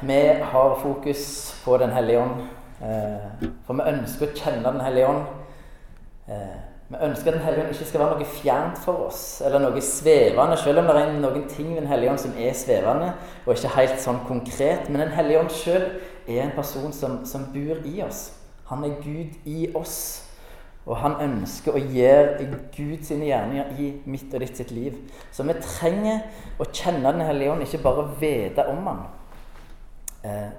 vi har fokus på Den hellige ånd. Eh, for vi ønsker å kjenne Den hellige ånd. Eh, vi ønsker at Den hellige ånd ikke skal være noe fjernt for oss, eller noe svevende, selv om det er noen ting ved Den hellige ånd som er svevende, og ikke helt sånn konkret. Men Den hellige ånd sjøl er en person som, som bor i oss. Han er Gud i oss. Og han ønsker å gjøre Gud sine gjerninger i mitt og ditt sitt liv. Så vi trenger å kjenne Den hellige ånd, ikke bare vite om han. Eh,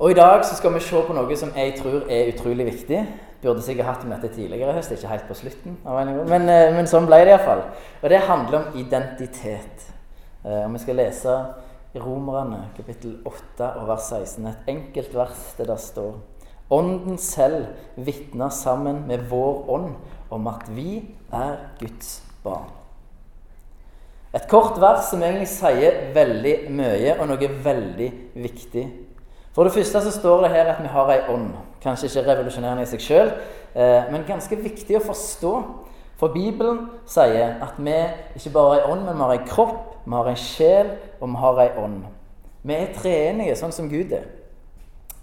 og i dag så skal vi se på noe som jeg tror er utrolig viktig. Burde sikkert hatt møte tidligere i høst, ikke helt på slutten. Men, eh, men sånn ble det iallfall. Og det handler om identitet. Eh, og vi skal lese Romerne kapittel 8 og vers 16. Et enkelt vers det der står Ånden selv vitner sammen med vår ånd om at vi er Guds barn. Et kort vers som egentlig sier veldig mye, og noe veldig viktig. For det første så står det her at vi har ei ånd. Kanskje ikke revolusjonerende i seg sjøl, eh, men ganske viktig å forstå. For Bibelen sier at vi ikke bare har ei ånd, men vi har ei kropp, vi har ei sjel, og vi har ei ånd. Vi er treenige, sånn som Gud er.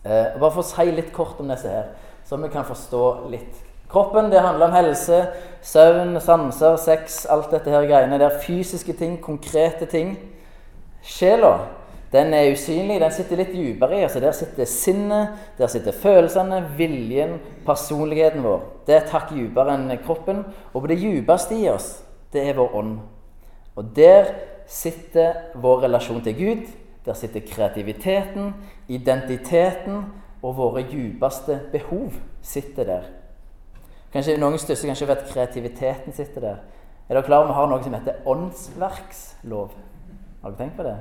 Eh, bare for å si litt kort om disse her, så vi kan forstå litt. Kroppen det handler om helse, søvn, sanser, sex, alt dette her greiene. Det er fysiske ting, konkrete ting. Sjela den er usynlig, den sitter litt dypere i oss. Der sitter sinnet, der sitter følelsene, viljen, personligheten vår. Det er takk dypere enn kroppen. Og på det dypeste i oss, det er vår ånd. Og der sitter vår relasjon til Gud, der sitter kreativiteten, identiteten og våre dypeste behov sitter der. Kanskje Noen stusser kanskje over at kreativiteten sitter der. Er dere klar over vi har noe som heter åndsverkslov? Har dere tenkt på det?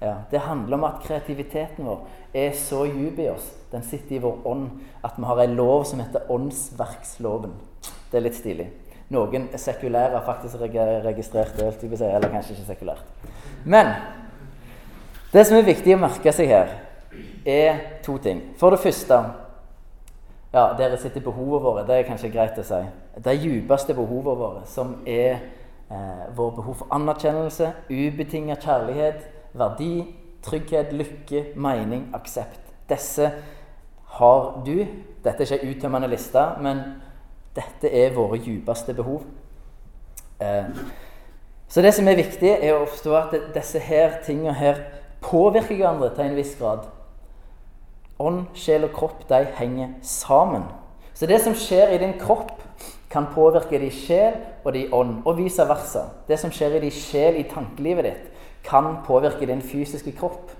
Ja, Det handler om at kreativiteten vår er så djup i oss, den sitter i vår ånd, at vi har en lov som heter åndsverksloven. Det er litt stilig. Noen sekulære har faktisk registrert det, eller kanskje ikke sekulært. Men det som er viktig å merke seg her, er to ting. For det første ja, Dere sitter behovene våre. Det er kanskje greit å si. De djupeste behovene våre, som er eh, vår behov for anerkjennelse, ubetinget kjærlighet, verdi, trygghet, lykke, mening, aksept. Disse har du. Dette er ikke en uttømmende liste, men dette er våre djupeste behov. Eh, så det som er viktig, er å forstå at disse her tingene her påvirker hverandre til en viss grad. Ånd, sjel og kropp de henger sammen. Så det som skjer i din kropp, kan påvirke din sjel og din ånd, og vice versa. Det som skjer i din sjel, i tankelivet ditt, kan påvirke din fysiske kropp.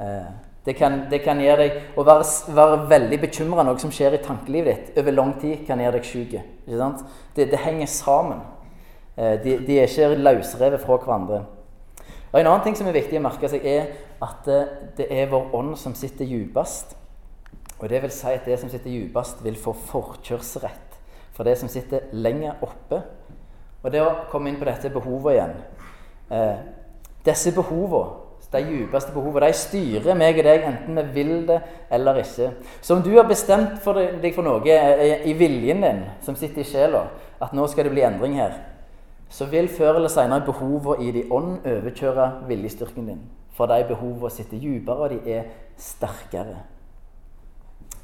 Eh, det kan, det kan gjøre deg Å være, være veldig bekymra noe som skjer i tankelivet ditt over lang tid, kan gjøre deg syk. Det, det, henger sammen. Eh, de, de er ikke løsrevet fra hverandre. Og En annen ting som er viktig å merke seg, er at det er vår ånd som sitter djupest. Og det vil si at det som sitter djupest, vil få forkjørsrett for det som sitter lenger oppe. Og det å komme inn på dette behovet igjen eh, Disse behovene, de djupeste behovene, de styrer meg og deg enten vi vil det eller ikke. Så om du har bestemt for deg for noe i viljen din, som sitter i sjela, at nå skal det bli endring her, så vil før eller senere behovene i din ånd overkjøre viljestyrken din. For de behovene sitter dypere, og de er sterkere.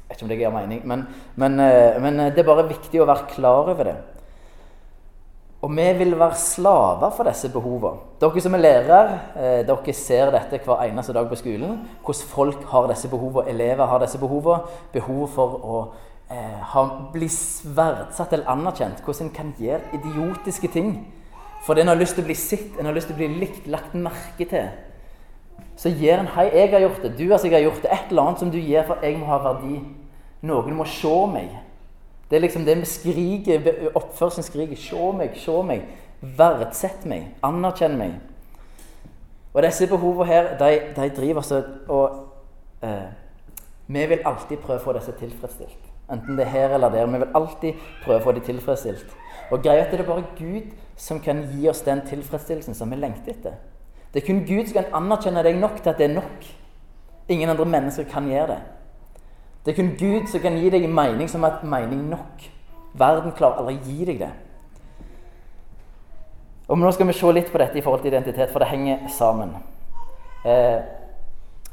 Jeg vet ikke om det gir mening, men, men, eh, men, eh, det er bare viktig å være klar over det. Og vi vil være slaver for disse behovene. Dere som er lærere, eh, dere ser dette hver eneste dag på skolen. Hvordan folk har disse behovene, elever har disse behovene. Behov for å eh, bli verdsatt eller anerkjent. Hvordan en kan gjøre idiotiske ting. Fordi en har lyst til å bli sett, en har lyst til å bli likt, lagt merke til. Så gir en 'Hei, jeg har gjort det. Du har gjort det.' Et eller annet som du gir for jeg må ha verdi. Noen må se meg. Det er liksom det vi skriker, oppførselen skriker. 'Se meg, se meg. Verdsett meg. Anerkjenn meg.' Og disse behovene her, de, de driver altså og eh, Vi vil alltid prøve å få disse tilfredsstilt. Enten det er her eller der. Vi vil alltid prøve å få dem tilfredsstilt. Og greia er at det er bare Gud som kan gi oss den tilfredsstillelsen som vi lengter etter. Det er kun Gud som kan anerkjenne deg nok til at det er nok. Ingen andre mennesker kan gjøre det. Det er kun Gud som kan gi deg en mening som er mening nok. Verden klarer aldri gi deg det. Og Nå skal vi se litt på dette i forhold til identitet, for det henger sammen. Eh,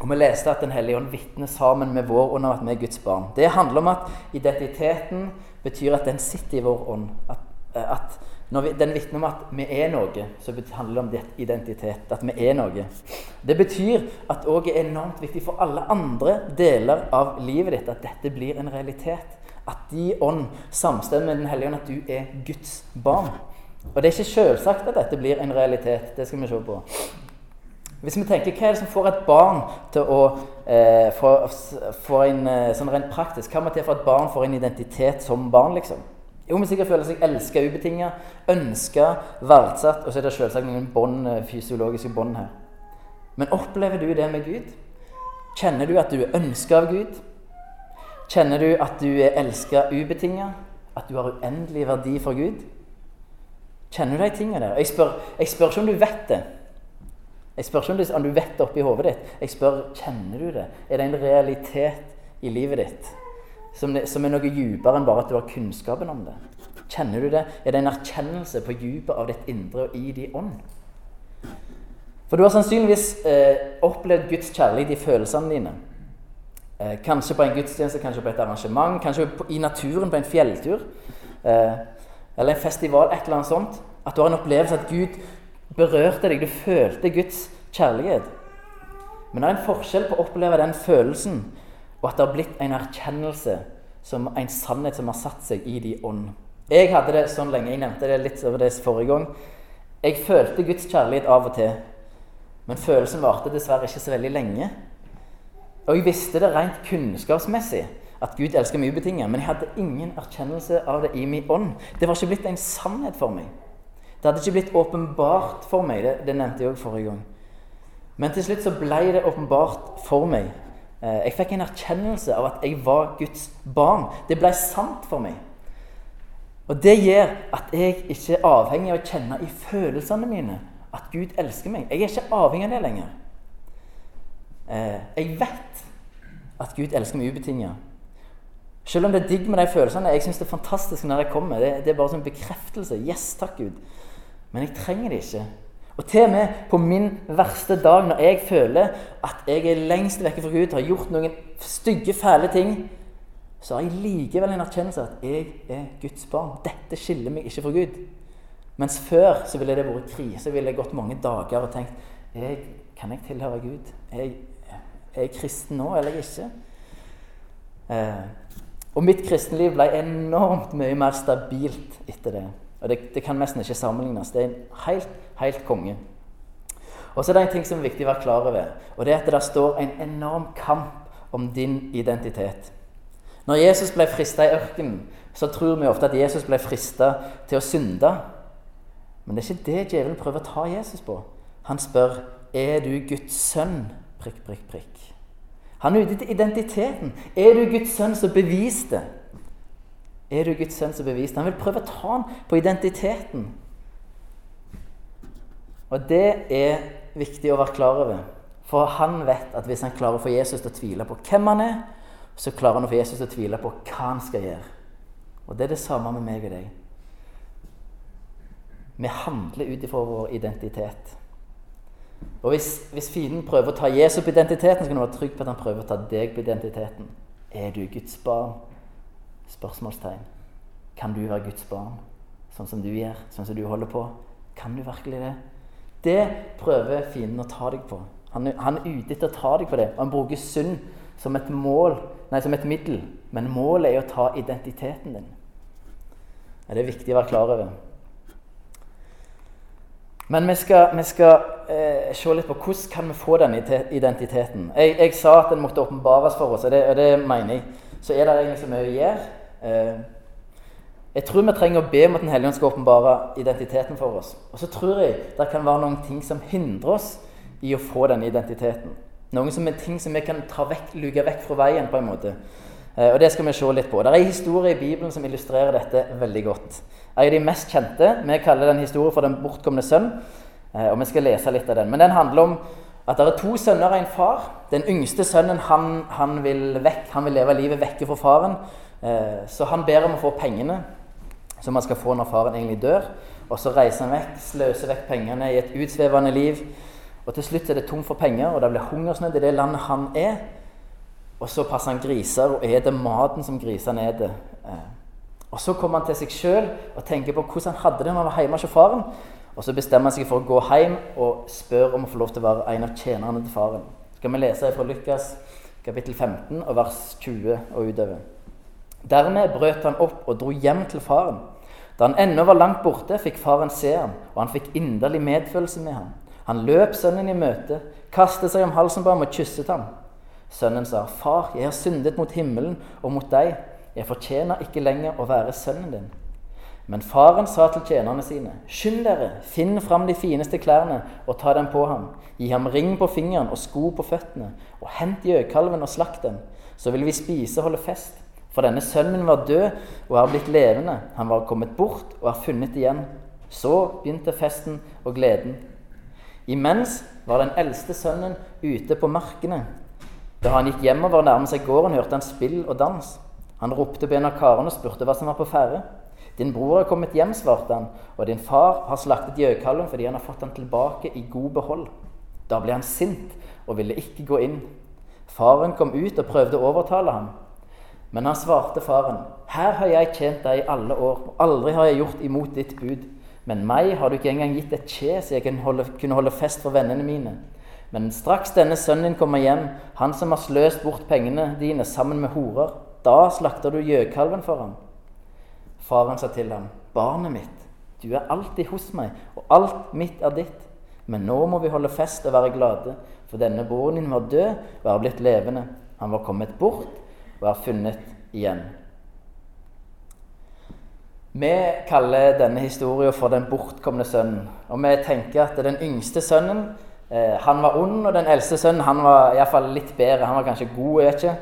Og vi leste at Den hellige ånd vitner sammen med vår ånd om at vi er Guds barn. Det handler om at identiteten betyr at den sitter i vår ånd. At, at når vi, den vitner om at vi er noe, så handler det om identitet. At vi er noe. Det betyr at det òg er enormt viktig for alle andre deler av livet ditt at dette blir en realitet. At de ånd samstemmer med Den hellige ånd, at du er Guds barn. Og det er ikke selvsagt at dette blir en realitet. Det skal vi se på. Hvis vi tenker, Hva er det som får et barn til å eh, få, en, eh, sånn rent praktisk, Hva må til for at barn får en identitet som barn? liksom? Jo, men sikkert føler seg elska ubetinga, ønska, verdsatt. Og så er det selvsagt noen bånd, eh, fysiologiske bånd her. Men opplever du det med Gud? Kjenner du at du er ønska av Gud? Kjenner du at du er elska ubetinga? At du har uendelig verdi for Gud? Kjenner du de tingene der? Jeg spør, jeg spør ikke om du vet det. Jeg spør ikke om du vet det oppi hodet ditt. Jeg spør kjenner du det. Er det en realitet i livet ditt? Som, som er noe dypere enn bare at du har kunnskapen om det. Kjenner du det? Er det en erkjennelse på dypet av ditt indre og i din ånd? For du har sannsynligvis eh, opplevd Guds kjærlighet i følelsene dine. Eh, kanskje på en gudstjeneste, kanskje på et arrangement, kanskje på, i naturen på en fjelltur. Eh, eller en festival, et eller annet sånt. At du har en opplevelse at Gud berørte deg. Du følte Guds kjærlighet. Men det er en forskjell på å oppleve den følelsen og at det har blitt en erkjennelse, som en sannhet som har satt seg i de ånd. Jeg hadde det sånn lenge. Jeg nevnte det litt over det forrige gang. Jeg følte Guds kjærlighet av og til, men følelsen varte dessverre ikke så veldig lenge. Og jeg visste det rent kunnskapsmessig, at Gud elsker meg ubetinget, men jeg hadde ingen erkjennelse av det i min ånd. Det var ikke blitt en sannhet for meg. Det hadde ikke blitt åpenbart for meg. Det, det nevnte jeg òg forrige gang. Men til slutt så ble det åpenbart for meg jeg fikk en erkjennelse av at jeg var Guds barn. Det ble sant for meg. Og det gjør at jeg ikke er avhengig av å kjenne i følelsene mine at Gud elsker meg. Jeg er ikke avhengig av det lenger. Eh, jeg vet at Gud elsker meg ubetinget. Selv om det er digg med de følelsene. Jeg syns det er fantastisk når de kommer. Det, er bare sånn bekreftelse. Yes, takk, Gud. Men jeg trenger det ikke. Og til og med på min verste dag, når jeg føler at jeg er lengst vekke fra Gud, har gjort noen stygge, fæle ting, så har jeg likevel en erkjennelse at jeg er Guds barn. Dette skiller meg ikke fra Gud. Mens før så ville det vært krise. Jeg ville gått mange dager og tenkt jeg, Kan jeg tilhøre Gud? Jeg, er jeg kristen nå, eller ikke? Eh, og mitt kristenliv ble enormt mye mer stabilt etter det. Og det, det kan nesten ikke sammenlignes. Det er en helt Helt konge. Og så er det en ting som er viktig å være klar over, og det er at det står en enorm kamp om din identitet. Når Jesus ble frista i ørkenen, så tror vi ofte at Jesus ble frista til å synde. Men det er ikke det djevelen prøver å ta Jesus på. Han spør er du Guds sønn. Prikk, prikk, prikk. Han er ute etter identiteten. Er du Guds sønn, så bevis det. Er du Guds sønn, så bevis det. Han vil prøve å ta han på identiteten. Og det er viktig å være klar over. For han vet at hvis han klarer å få Jesus til å tvile på hvem han er, så klarer han å få Jesus til å tvile på hva han skal gjøre. Og det er det samme med meg og deg. Vi handler ut ifra vår identitet. Og hvis, hvis fienden prøver å ta Jesus på identiteten, så kan du være trygg på at han prøver å ta deg på identiteten. Er du Guds barn? Spørsmålstegn. Kan du være Guds barn, sånn som du gjør, sånn som du holder på? Kan du virkelig det? Det prøver fienden å ta deg på. Han han er ute etter å ta deg på det. Og han bruker synd som et mål, nei, som et middel. Men målet er å ta identiteten din. Det er viktig å være klar over. Men vi skal, vi skal eh, se litt på hvordan kan vi få den identiteten. Jeg, jeg sa at den måtte åpenbares for oss, og det, og det mener jeg. Så er det egentlig så mye å gjøre. Eh, jeg tror vi trenger å be om at Den hellige ånd skal åpenbare identiteten for oss. Og så tror jeg det kan være noen ting som hindrer oss i å få denne identiteten. Noen som er ting som vi kan ta vekk, luke vekk fra veien, på en måte. Eh, og det skal vi se litt på. Det er en historie i Bibelen som illustrerer dette veldig godt. En av de mest kjente. Vi kaller den historien for Den bortkomne sønn. Eh, og vi skal lese litt av den. Men den handler om at det er to sønner og en far. Den yngste sønnen han, han vil vekk, han vil leve livet vekke fra faren. Eh, så han ber om å få pengene som han skal få når faren egentlig dør. Og så reiser han vekk, sløser vekk pengene i et utsvevende liv. Og til slutt er det tomt for penger, og det blir hungersnød i det landet han er. Og så passer han griser og eter maten som grisene eter. Eh, og så kommer han til seg sjøl og tenker på hvordan han hadde det når han var hjemme hos faren. Og så bestemmer han seg for å gå hjem og spør om å få lov til å være en av tjenerne til faren. Skal vi lese fra Lukas kapittel 15 og vers 20 og utover. Dermed brøt han opp og dro hjem til faren. Da han ennå var langt borte, fikk faren se ham, og han fikk inderlig medfølelse med ham. Han løp sønnen i møte, kastet seg om halsen på ham og kysset ham. Sønnen sa, 'Far, jeg har syndet mot himmelen og mot deg.' 'Jeg fortjener ikke lenger å være sønnen din.' Men faren sa til tjenerne sine, 'Skynd dere, finn fram de fineste klærne og ta dem på ham.' 'Gi ham ring på fingeren og sko på føttene, og hent gjøkalven og slakt den.' 'Så vil vi spise og holde fest.' For denne sønnen var død og er blitt levende. Han var kommet bort og er funnet igjen. Så begynte festen og gleden. Imens var den eldste sønnen ute på markene. Da han gikk hjemover og nærmet seg gården, hørte han spill og dans. Han ropte på en av karene og spurte hva som var på ferde. Din bror er kommet hjem, svarte han, og din far har slaktet gjøkalven fordi han har fått den tilbake i god behold. Da ble han sint og ville ikke gå inn. Faren kom ut og prøvde å overtale ham. Men han svarte faren, Her har jeg tjent deg i alle år, og aldri har jeg gjort imot ditt bud. Men meg har du ikke engang gitt et kje så jeg kunne holde, fest for vennene mine. Men straks denne sønnen din kommer hjem, han som har sløst bort pengene dine sammen med horer, da slakter du gjøkalven for ham. Faren sa til ham, 'Barnet mitt, du er alltid hos meg, og alt mitt er ditt.' Men nå må vi holde fest og være glade, for denne broren din var død og er blitt levende. Han var kommet bort og er funnet igjen. Vi kaller denne historien for den bortkomne sønnen. Og vi tenker at den yngste sønnen eh, han var ond, og den eldste sønnen han var iallfall litt bedre. Han var kanskje god, jeg vet ikke.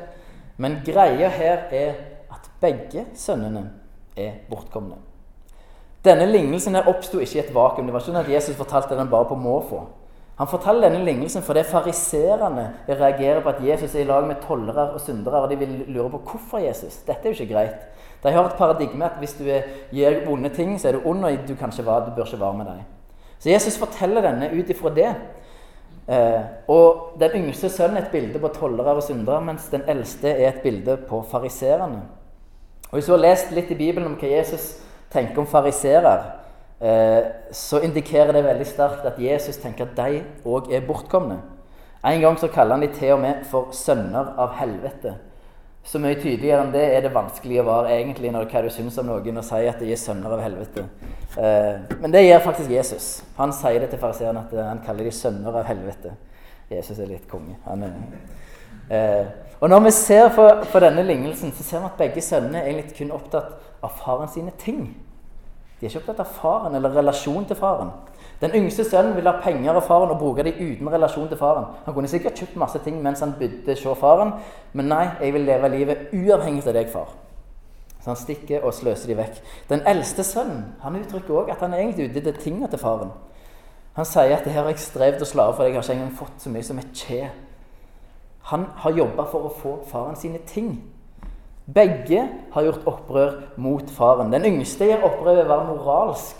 Men greia her er at begge sønnene er bortkomne. Denne lignelsen oppsto ikke i et vakuum. Det var ikke sånn at Jesus fortalte den bare på måfå. Han forteller denne lignelsen fordi fariserene reagerer på at Jesus er i lag med tollere og syndere, og de vil lure på hvorfor Jesus. Dette er jo ikke greit. De har et paradigme at hvis du gjør vonde ting, så er du ond, og du være, du bør ikke være med dem. Så Jesus forteller denne ut ifra det. Eh, og den yngste sønnen er et bilde på tollere og syndere, mens den eldste er et bilde på fariserene. Og Hvis du har lest litt i Bibelen om hva Jesus tenker om fariserer, eh, så indikerer det veldig sterkt at Jesus tenker at de òg er bortkomne. En gang så kaller han de til og med for sønner av helvete. Så mye tydeligere enn det er det vanskelig å være egentlig når hva du syns om noen og sier at de er sønner av helvete. Eh, men det gjør faktisk Jesus. Han sier det til fariseerne at han kaller de sønner av helvete. Jesus er litt konge. Han er, eh, og Når vi ser på, på, denne lignelsen, så ser vi at begge sønnene er egentlig kun opptatt av faren sine ting. De er ikke opptatt av faren eller relasjon til faren. Den yngste sønnen vil ha penger av faren og bruke dem uten relasjon til faren. Han kunne sikkert kjøpt masse ting mens han bodde hos faren, men nei, jeg vil leve livet uavhengig av deg, far. Så han stikker og sløser de vekk. Den eldste sønnen han uttrykker også at han er egentlig ute etter tingene til faren. Han sier at det her har jeg strevd og slavet for, jeg har ikke engang fått så mye som et kje. Han har jobba for å få faren sine ting. Begge har gjort opprør mot faren. Den yngste gjør opprør ved å være moralsk.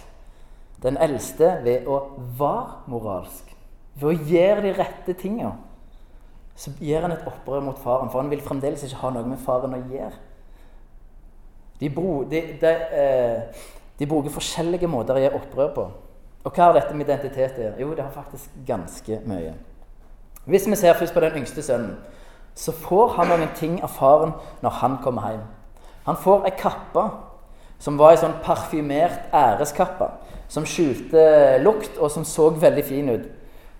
Den eldste ved å være moralsk. Ved å gjøre de rette tinga. Så gjør han et opprør mot faren, for han vil fremdeles ikke ha noe med faren å gjøre. De, bro, de, de, eh, de bruker forskjellige måter å gjøre opprør på. Og hva har dette med identitet å gjøre? Jo, det har faktisk ganske mye. Hvis vi ser først på den yngste sønnen, så får han noen ting av faren når han kommer hjem. Han får ei kappe som var ei sånn parfymert æreskappe. Som skjulte lukt, og som så veldig fin ut.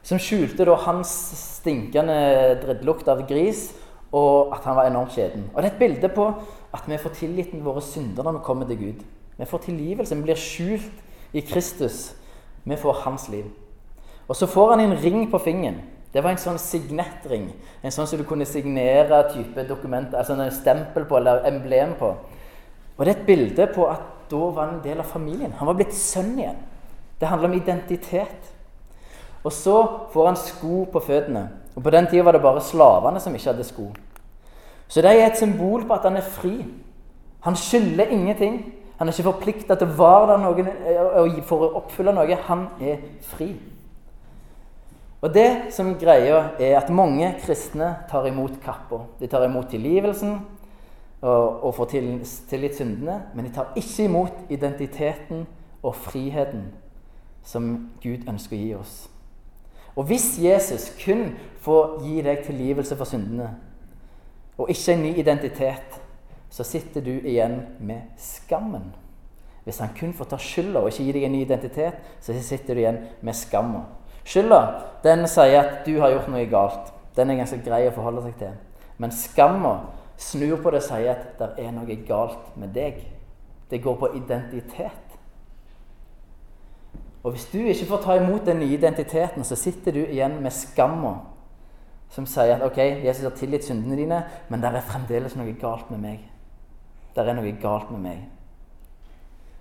Som skjulte da hans stinkende drittlukt av gris, og at han var enormt skjeden. Og det er et bilde på at vi får tilgitt våre synder når vi kommer til Gud. Vi får tilgivelse. Vi blir skjult i Kristus. Vi får hans liv. Og så får han en ring på fingeren. Det var en sånn signettring. En sånn som du kunne signere type dokument, altså en stempel på eller emblem på. Og det er et bilde på at da var han en del av familien. Han var blitt sønn igjen. Det handler om identitet. Og så får han sko på føttene. Og På den tida var det bare slavene som ikke hadde sko. Så det er et symbol på at han er fri. Han skylder ingenting. Han er ikke forplikta til å være der noen, for å oppfylle noe. Han er fri. Og det som greia er at mange kristne tar imot kappa. De tar imot tilgivelsen og, og får til, tilgitt syndene, men de tar ikke imot identiteten og friheten som Gud ønsker å gi oss. Og hvis Jesus kun får gi deg tilgivelse for syndene, og ikke en ny identitet, så sitter du igjen med skammen. Hvis han kun får ta skylda og ikke gi deg en ny identitet, så sitter du igjen med skamma. Skylda den sier at du har gjort noe galt. Den er ganske grei å forholde seg til. Men skamma snur på det og sier at det er noe galt med deg. Det går på identitet. Og hvis du ikke får ta imot den nye identiteten, så sitter du igjen med skamma som sier at ok, Jesus har tilgitt syndene dine, men det er fremdeles noe galt med meg. Det er noe galt med meg.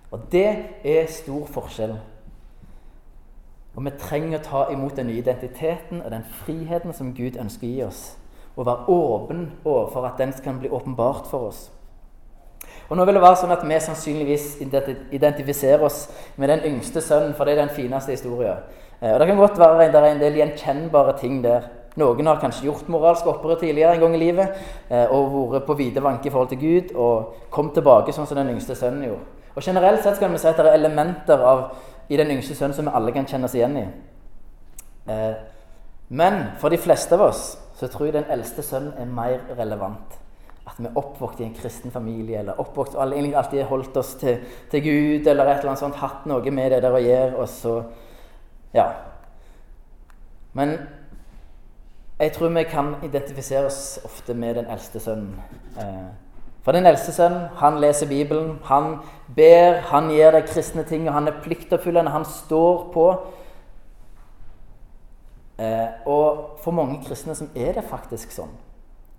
Og det er stor forskjell. Og vi trenger å ta imot den nye identiteten og den friheten som Gud ønsker å gi oss. Og være åpen overfor at den kan bli åpenbart for oss. Og nå vil det være sånn at vi sannsynligvis identifiserer oss med den yngste sønnen, for det er den fineste historien. Eh, og Det kan godt være det er en del gjenkjennbare ting der. Noen har kanskje gjort moralske opprør tidligere en gang i livet eh, og vært på vide vanke i forhold til Gud og kom tilbake sånn som den yngste sønnen gjorde. Og Generelt sett kan vi si at det er elementer av, i den yngste sønnen som vi alle kan kjenne oss igjen i. Eh, men for de fleste av oss så tror jeg den eldste sønnen er mer relevant at vi er oppvokst i en kristen familie, eller oppvokst, og egentlig alltid holdt oss til, til, Gud, eller et eller annet sånt, hatt noe med det der å gjøre, og så Ja. Men jeg tror vi kan identifisere oss ofte med den eldste sønnen. Eh, for den eldste sønnen, han leser Bibelen, han ber, han gjør de kristne ting, og han er pliktoppfyllende, han står på. Eh, og for mange kristne som er det faktisk sånn.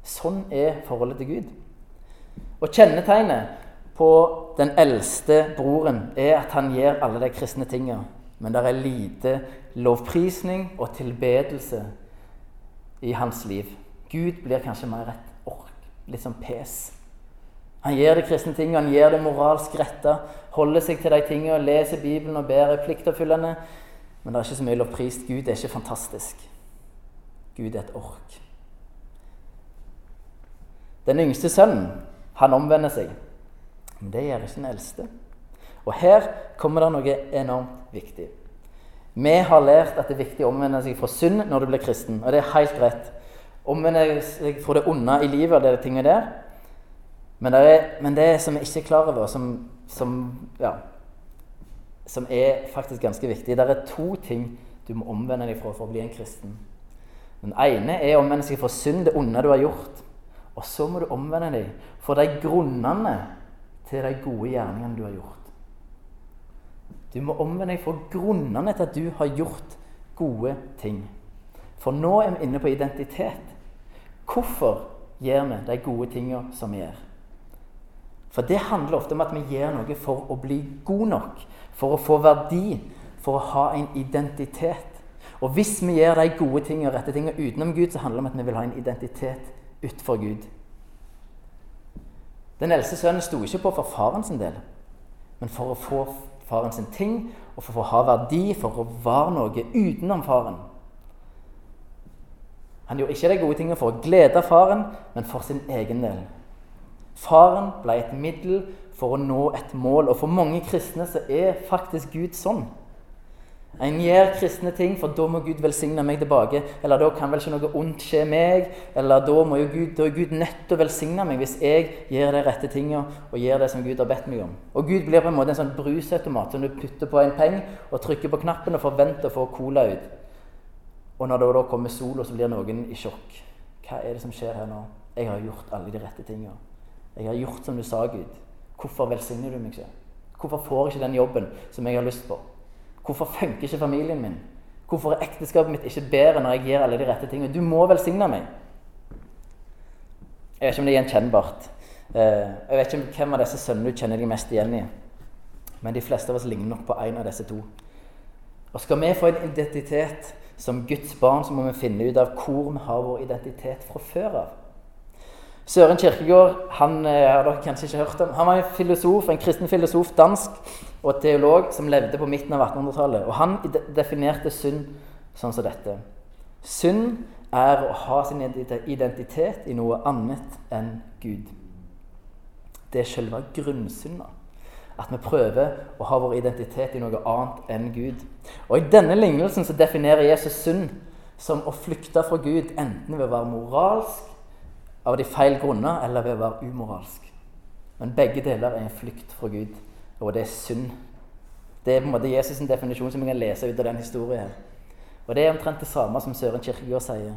Sånn er forholdet til Gud. Og kjennetegnet på den eldste broren er at han gjør alle de kristne tingene. Men det er lite lovprisning og tilbedelse i hans liv. Gud blir kanskje mer et ork, litt sånn pes. Han gjør de kristne tingene, han gjør det moralsk retta, holder seg til de tingene, leser Bibelen og ber er pliktoppfyllende. Men det er ikke så mye lovprist. Gud er ikke fantastisk. Gud er et ork. Den yngste sønnen, han omvender seg. Men det gjør ikke den eldste. Og her kommer det noe enormt viktig. Vi har lært at det er viktig å omvende seg fra synd når du blir kristen, og det er helt rett. Omvende seg fra det onde i livet og det tingene der. Men det, er, men det som vi ikke er klar over, som, som, ja, som er faktisk ganske viktig Det er to ting du må omvende deg fra for å bli en kristen. Den ene er å omvende seg fra synd, det onde du har gjort. Og så må du omvende deg for de grunnene til de gode gjerningene du har gjort. Du må omvende deg for grunnene til at du har gjort gode ting. For nå er vi inne på identitet. Hvorfor gjør vi de gode tingene som vi gjør? For det handler ofte om at vi gjør noe for å bli god nok, for å få verdi, for å ha en identitet. Og hvis vi gjør de gode tingene og rette tingene utenom Gud, så handler det om at vi vil ha en identitet utenfor Gud. Den eldste sønnen sto ikke på for faren sin del, men for å få faren sin ting og for å ha verdi, for å være noe utenom faren. Han gjorde ikke de gode tingene for å glede faren, men for sin egen del. Faren ble et middel for å nå et mål, og for mange kristne så er faktisk Gud sånn. En gjør kristne ting, for da må Gud velsigne meg tilbake. Eller da kan vel ikke noe ondt skje meg. Eller da, må jo Gud, da er Gud nødt til å velsigne meg hvis jeg gjør de rette tingene og gjør det som Gud har bedt meg om. Og Gud blir på en måte en sånn brusautomat som du putter på en penge og trykker på knappen og forventer å få cola ut. Og når det da kommer sola, så blir noen i sjokk. Hva er det som skjer her nå? Jeg har gjort alle de rette tingene. Jeg har gjort som du sa, Gud. Hvorfor velsigner du meg ikke? Hvorfor får jeg ikke den jobben som jeg har lyst på? Hvorfor funker ikke familien min? Hvorfor er ekteskapet mitt ikke bedre når jeg gjør alle de rette tingene? Du må velsigne meg. Jeg vet ikke om det er gjenkjennbart. Eh, jeg vet ikke hvem av disse sønnene du kjenner deg mest igjen i. Men de fleste av oss ligner nok på en av disse to. Og Skal vi få en identitet som Guds barn, så må vi finne ut av hvor vi har vår identitet fra før av. Søren Kirkegård han eh, har dere kanskje ikke hørt om. Han var en filosof, en kristen filosof, dansk og teolog som levde på midten av 1800-tallet. Og Han definerte synd sånn som dette. Synd er å ha sin identitet i noe annet enn Gud. Det er selve grunnsynda. At vi prøver å ha vår identitet i noe annet enn Gud. Og I denne lignelsen så definerer Jesus synd som å flykte fra Gud enten ved å være moralsk av de feil grunner, eller ved å være umoralsk. Men begge deler er en flukt fra Gud, og det er synd. Det er på en måte Jesus' definisjon som vi kan lese ut av den historien. her. Og det er omtrent det samme som Søren Kirkegård sier.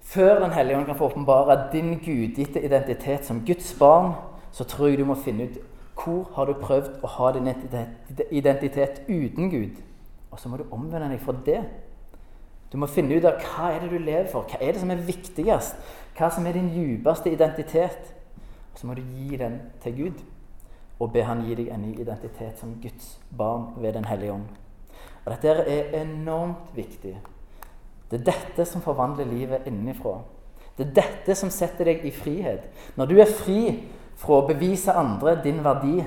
Før Den hellige ånd kan få åpenbare din gudgitte identitet som Guds barn, så tror jeg du må finne ut hvor har du prøvd å ha din identitet uten Gud. Og så må du omvende deg fra det. Du må finne ut av hva er det du lever for, hva er det som er viktigst, hva som er din djupeste identitet. Og så må du gi den til Gud, og be Han gi deg en ny identitet som Guds barn ved Den hellige ånd. Og Dette er enormt viktig. Det er dette som forvandler livet innenfra. Det er dette som setter deg i frihet. Når du er fri fra å bevise andre din verdi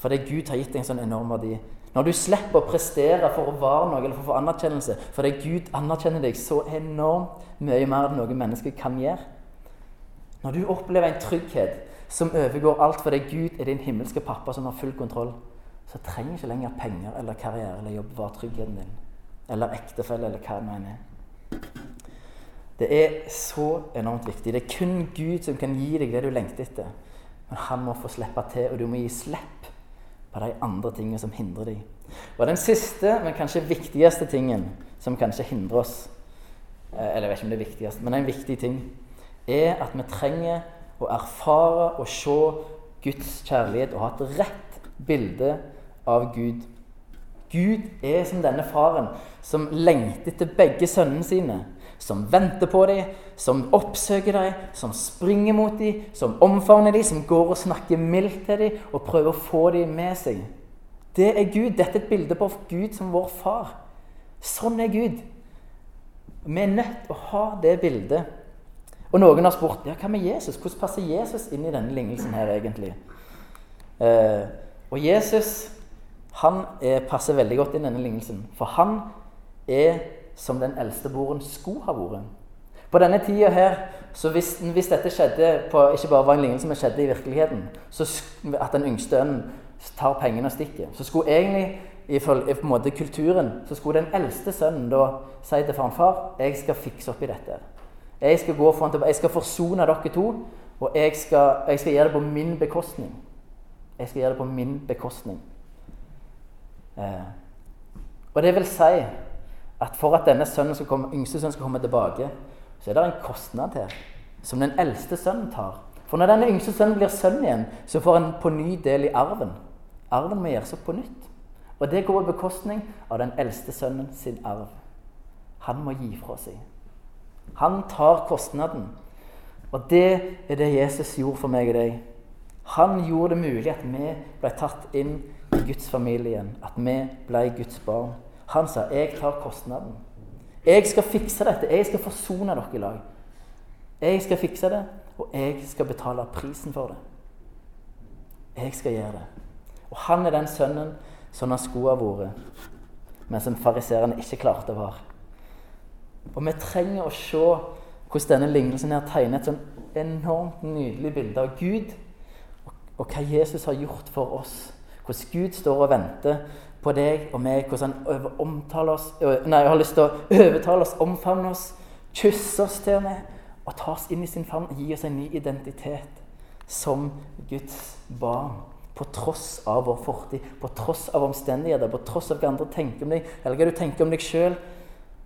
fordi Gud har gitt deg en sånn enorm verdi. Når du slipper å prestere for å være noe eller for å få anerkjennelse fordi Gud anerkjenner deg så enormt mye mer enn noe menneske kan gjøre. Når du opplever en trygghet som overgår alt fordi Gud er din himmelske pappa som har full kontroll, så trenger ikke lenger penger eller karriere eller jobb være tryggheten din. Eller ektefelle, eller hva det nå er. Det er så enormt viktig. Det er kun Gud som kan gi deg det du lengter etter. Men han må få slippe til, og du må gi slipp på de andre tingene som hindrer deg. Og den siste, men kanskje viktigste tingen som kanskje hindrer oss eh, Eller jeg vet ikke om det er viktigst, men en viktig ting er at vi trenger å erfare og se Guds kjærlighet og ha et rett bilde av Gud. Gud er som denne faren som lengter etter begge sønnene sine. Som venter på dem, som oppsøker dem, som springer mot dem, som omfavner dem, som går og snakker mildt til dem og prøver å få dem med seg. Det er Gud. Dette er et bilde på Gud som vår far. Sånn er Gud. Vi er nødt til å ha det bildet. Og noen har spurt ja, hva med Jesus? Hvordan passer Jesus inn i denne lignelsen her egentlig? Eh, og Jesus han er, passer veldig godt inn i denne lignelsen. For han er som den eldste broren skulle ha vært. På denne tida her, så hvis, hvis, dette skjedde på, ikke bare var en lignelse, men skjedde i virkeligheten, så at den yngste ønnen tar pengene og stikker, så skulle egentlig i på en måte kulturen, så skulle den eldste sønnen da si til faren far jeg skal fikse opp i dette. Jeg skal gå foran jeg skal forsone dere to, og jeg skal, jeg skal gjøre det på min bekostning. Jeg skal gjøre det på min bekostning. Eh, og det vil si at for at denne sønnen skal komme, yngste sønnen skal komme tilbake, så er det en kostnad her som den eldste sønnen tar. For når denne yngste sønnen blir sønn igjen, så får han på ny del i arven. Arven må gjøres opp på nytt. Og det går på bekostning av den eldste sønnen sin arv. Han må gi fra seg. Han tar kostnaden. Og det er det Jesus gjorde for meg og deg. Han gjorde det mulig at vi ble tatt inn i Guds familie igjen. At vi ble Guds barn. Han sa 'Jeg tar kostnaden'. Jeg skal fikse dette. Jeg skal forsone dere i lag. Jeg skal fikse det, og jeg skal betale prisen for det. Jeg skal gjøre det. Og han er den sønnen som han skulle ha vært, men som fariseerne ikke klarte å være. Og vi trenger å se hvordan denne lignelsen her tegner et sånn enormt nydelig bilde av Gud og, og hva Jesus har gjort for oss. Hvordan Gud står og venter på deg og meg. Hvordan han omtaler oss, nei, har lyst til å overtale oss, omfavne oss, kysse oss til og med. Og ta oss inn i sin favn gi oss en ny identitet som Guds barn. På tross av vår fortid, på tross av omstendigheter, på tross av hva andre tenker om deg, eller hva du tenker om deg sjøl,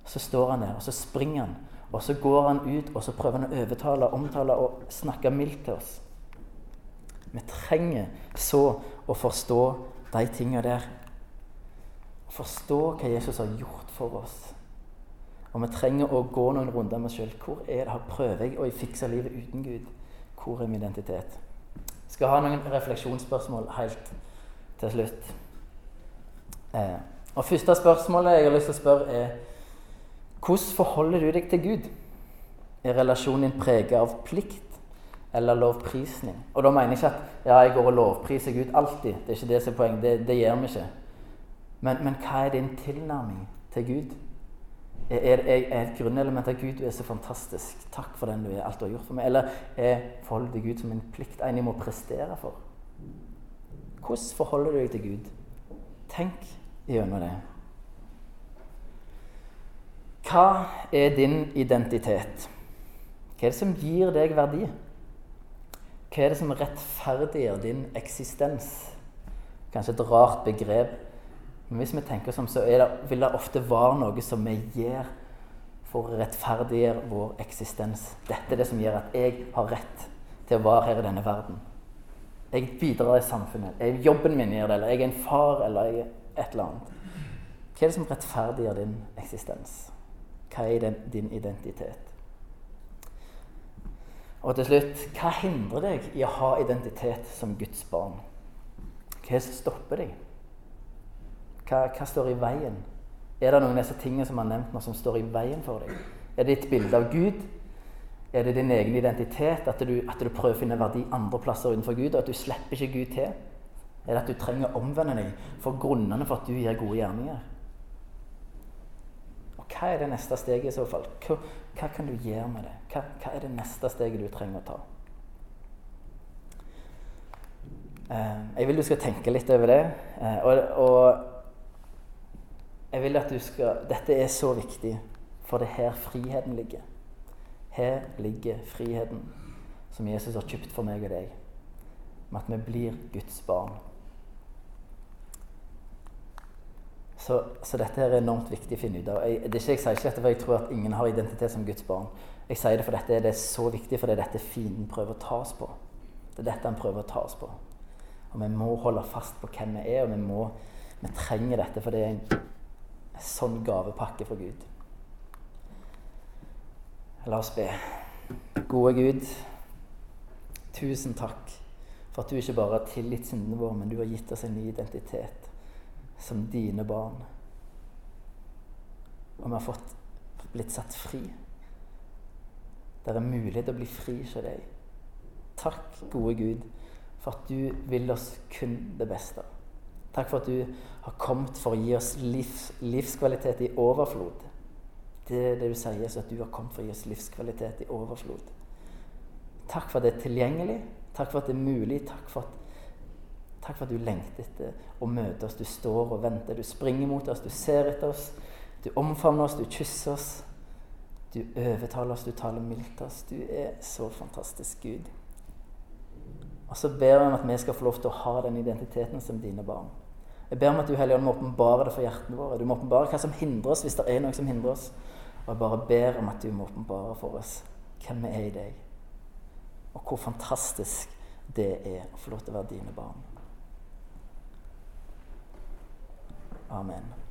så står han der, og så springer han. Og så går han ut og så prøver han å overtale, omtale og snakke mildt til oss. Vi trenger så å forstå de tingene der forstå hva Jesus har gjort for oss. Og vi trenger å gå noen runder med oss sjøl. Hvor er det, prøver jeg å fikse livet uten Gud? Hvor er min identitet? Jeg skal ha noen refleksjonsspørsmål helt til slutt. Eh, og Første spørsmålet jeg har lyst til å spørre, er hvordan forholder du deg til Gud? Er relasjonen din preget av plikt eller lovprisning? Og da mener jeg ikke at ja, jeg går og lovpriser Gud alltid. Det er ikke det som er poenget. Det, det gjør vi ikke. Men, men, hva er din tilnærming til Gud? Er, er, er et grunnelement at Gud du er så fantastisk, takk for den du er, alt du har gjort for meg? Eller er forholdet til Gud som en plikt, en jeg må prestere for? Hvordan forholder du deg til Gud? Tenk gjennom det. Hva er din identitet? Hva er det som gir deg verdi? Hva er det som rettferdiggjør din eksistens? Kanskje et rart begrep men hvis vi tenker som så det, vil det ofte være noe som vi gjør for å rettferdiggjøre vår eksistens. Dette er det som gjør at jeg har rett til å være her i denne verden. Jeg bidrar i samfunnet. Jeg, jobben min gjør det, eller jeg er en far, eller jeg er et eller annet. Hva er det som rettferdiggjør din eksistens? Hva er din identitet? Og til slutt hva hindrer deg i å ha identitet som Guds barn? Hva er det som stopper deg? Hva, hva, står i veien? Er det noen av disse tingene som har nevnt nå, som står i veien for deg? Er det ditt bilde av Gud? Er det din egen identitet? At du, at du prøver å finne verdi andre plasser utenfor Gud? Og at du slipper ikke Gud til? Er det at du trenger å omvende deg for grunnene for at du gjør gode gjerninger? Og hva er det neste steget i så fall? Hva, hva kan du gjøre med det? Hva, hva, er det neste steget du trenger å ta? Eh, jeg vil du skal tenke litt over det. Eh, og, og jeg vil at du skal Dette er så viktig, for det er her friheten ligger. Her ligger friheten som Jesus har kjøpt for meg og deg, med at vi blir Guds barn. Så, så dette her er enormt viktig å finne ut av. Jeg, det er ikke, jeg sier ikke dette for jeg tror at ingen har identitet som Guds barn. Jeg sier det for dette det er så viktig, for det er dette fienden prøver å ta oss på. Det er dette han prøver å ta oss på. Og vi må holde fast på hvem vi er, og vi, må, vi trenger dette, for det er en sånn gavepakke fra Gud. La oss be. Gode Gud, tusen takk for at du ikke bare har tilgitt syndene våre, men du har gitt oss en ny identitet som dine barn. Og vi har fått blitt satt fri. Det er mulighet til å bli fri hos deg. Takk, gode Gud, for at du vil oss kun det beste. Takk for at du har kommet for å gi oss livs, livskvalitet i overflod. Det er det du sier, Jesus, at du har kommet for å gi oss livskvalitet i overflod. Takk for at det er tilgjengelig. Takk for at det er mulig. Takk for at, takk for at du lengter etter å møte oss. Du står og venter. Du springer mot oss. Du ser etter oss. Du omfavner oss. Du kysser oss. Du overtaler oss. Du taler mildt oss. Du er så fantastisk Gud. Og så ber om at vi skal få lov til å ha den identiteten som dine barn. Jeg ber om at du Hellige Ånd må åpenbare det for hjertene våre. Du må åpenbare hva som hindrer oss, hvis det er noe som hindrer oss. Og jeg bare ber om at du må åpenbare for oss hvem vi er i deg. Og hvor fantastisk det er å få lov til å være dine barn. Amen.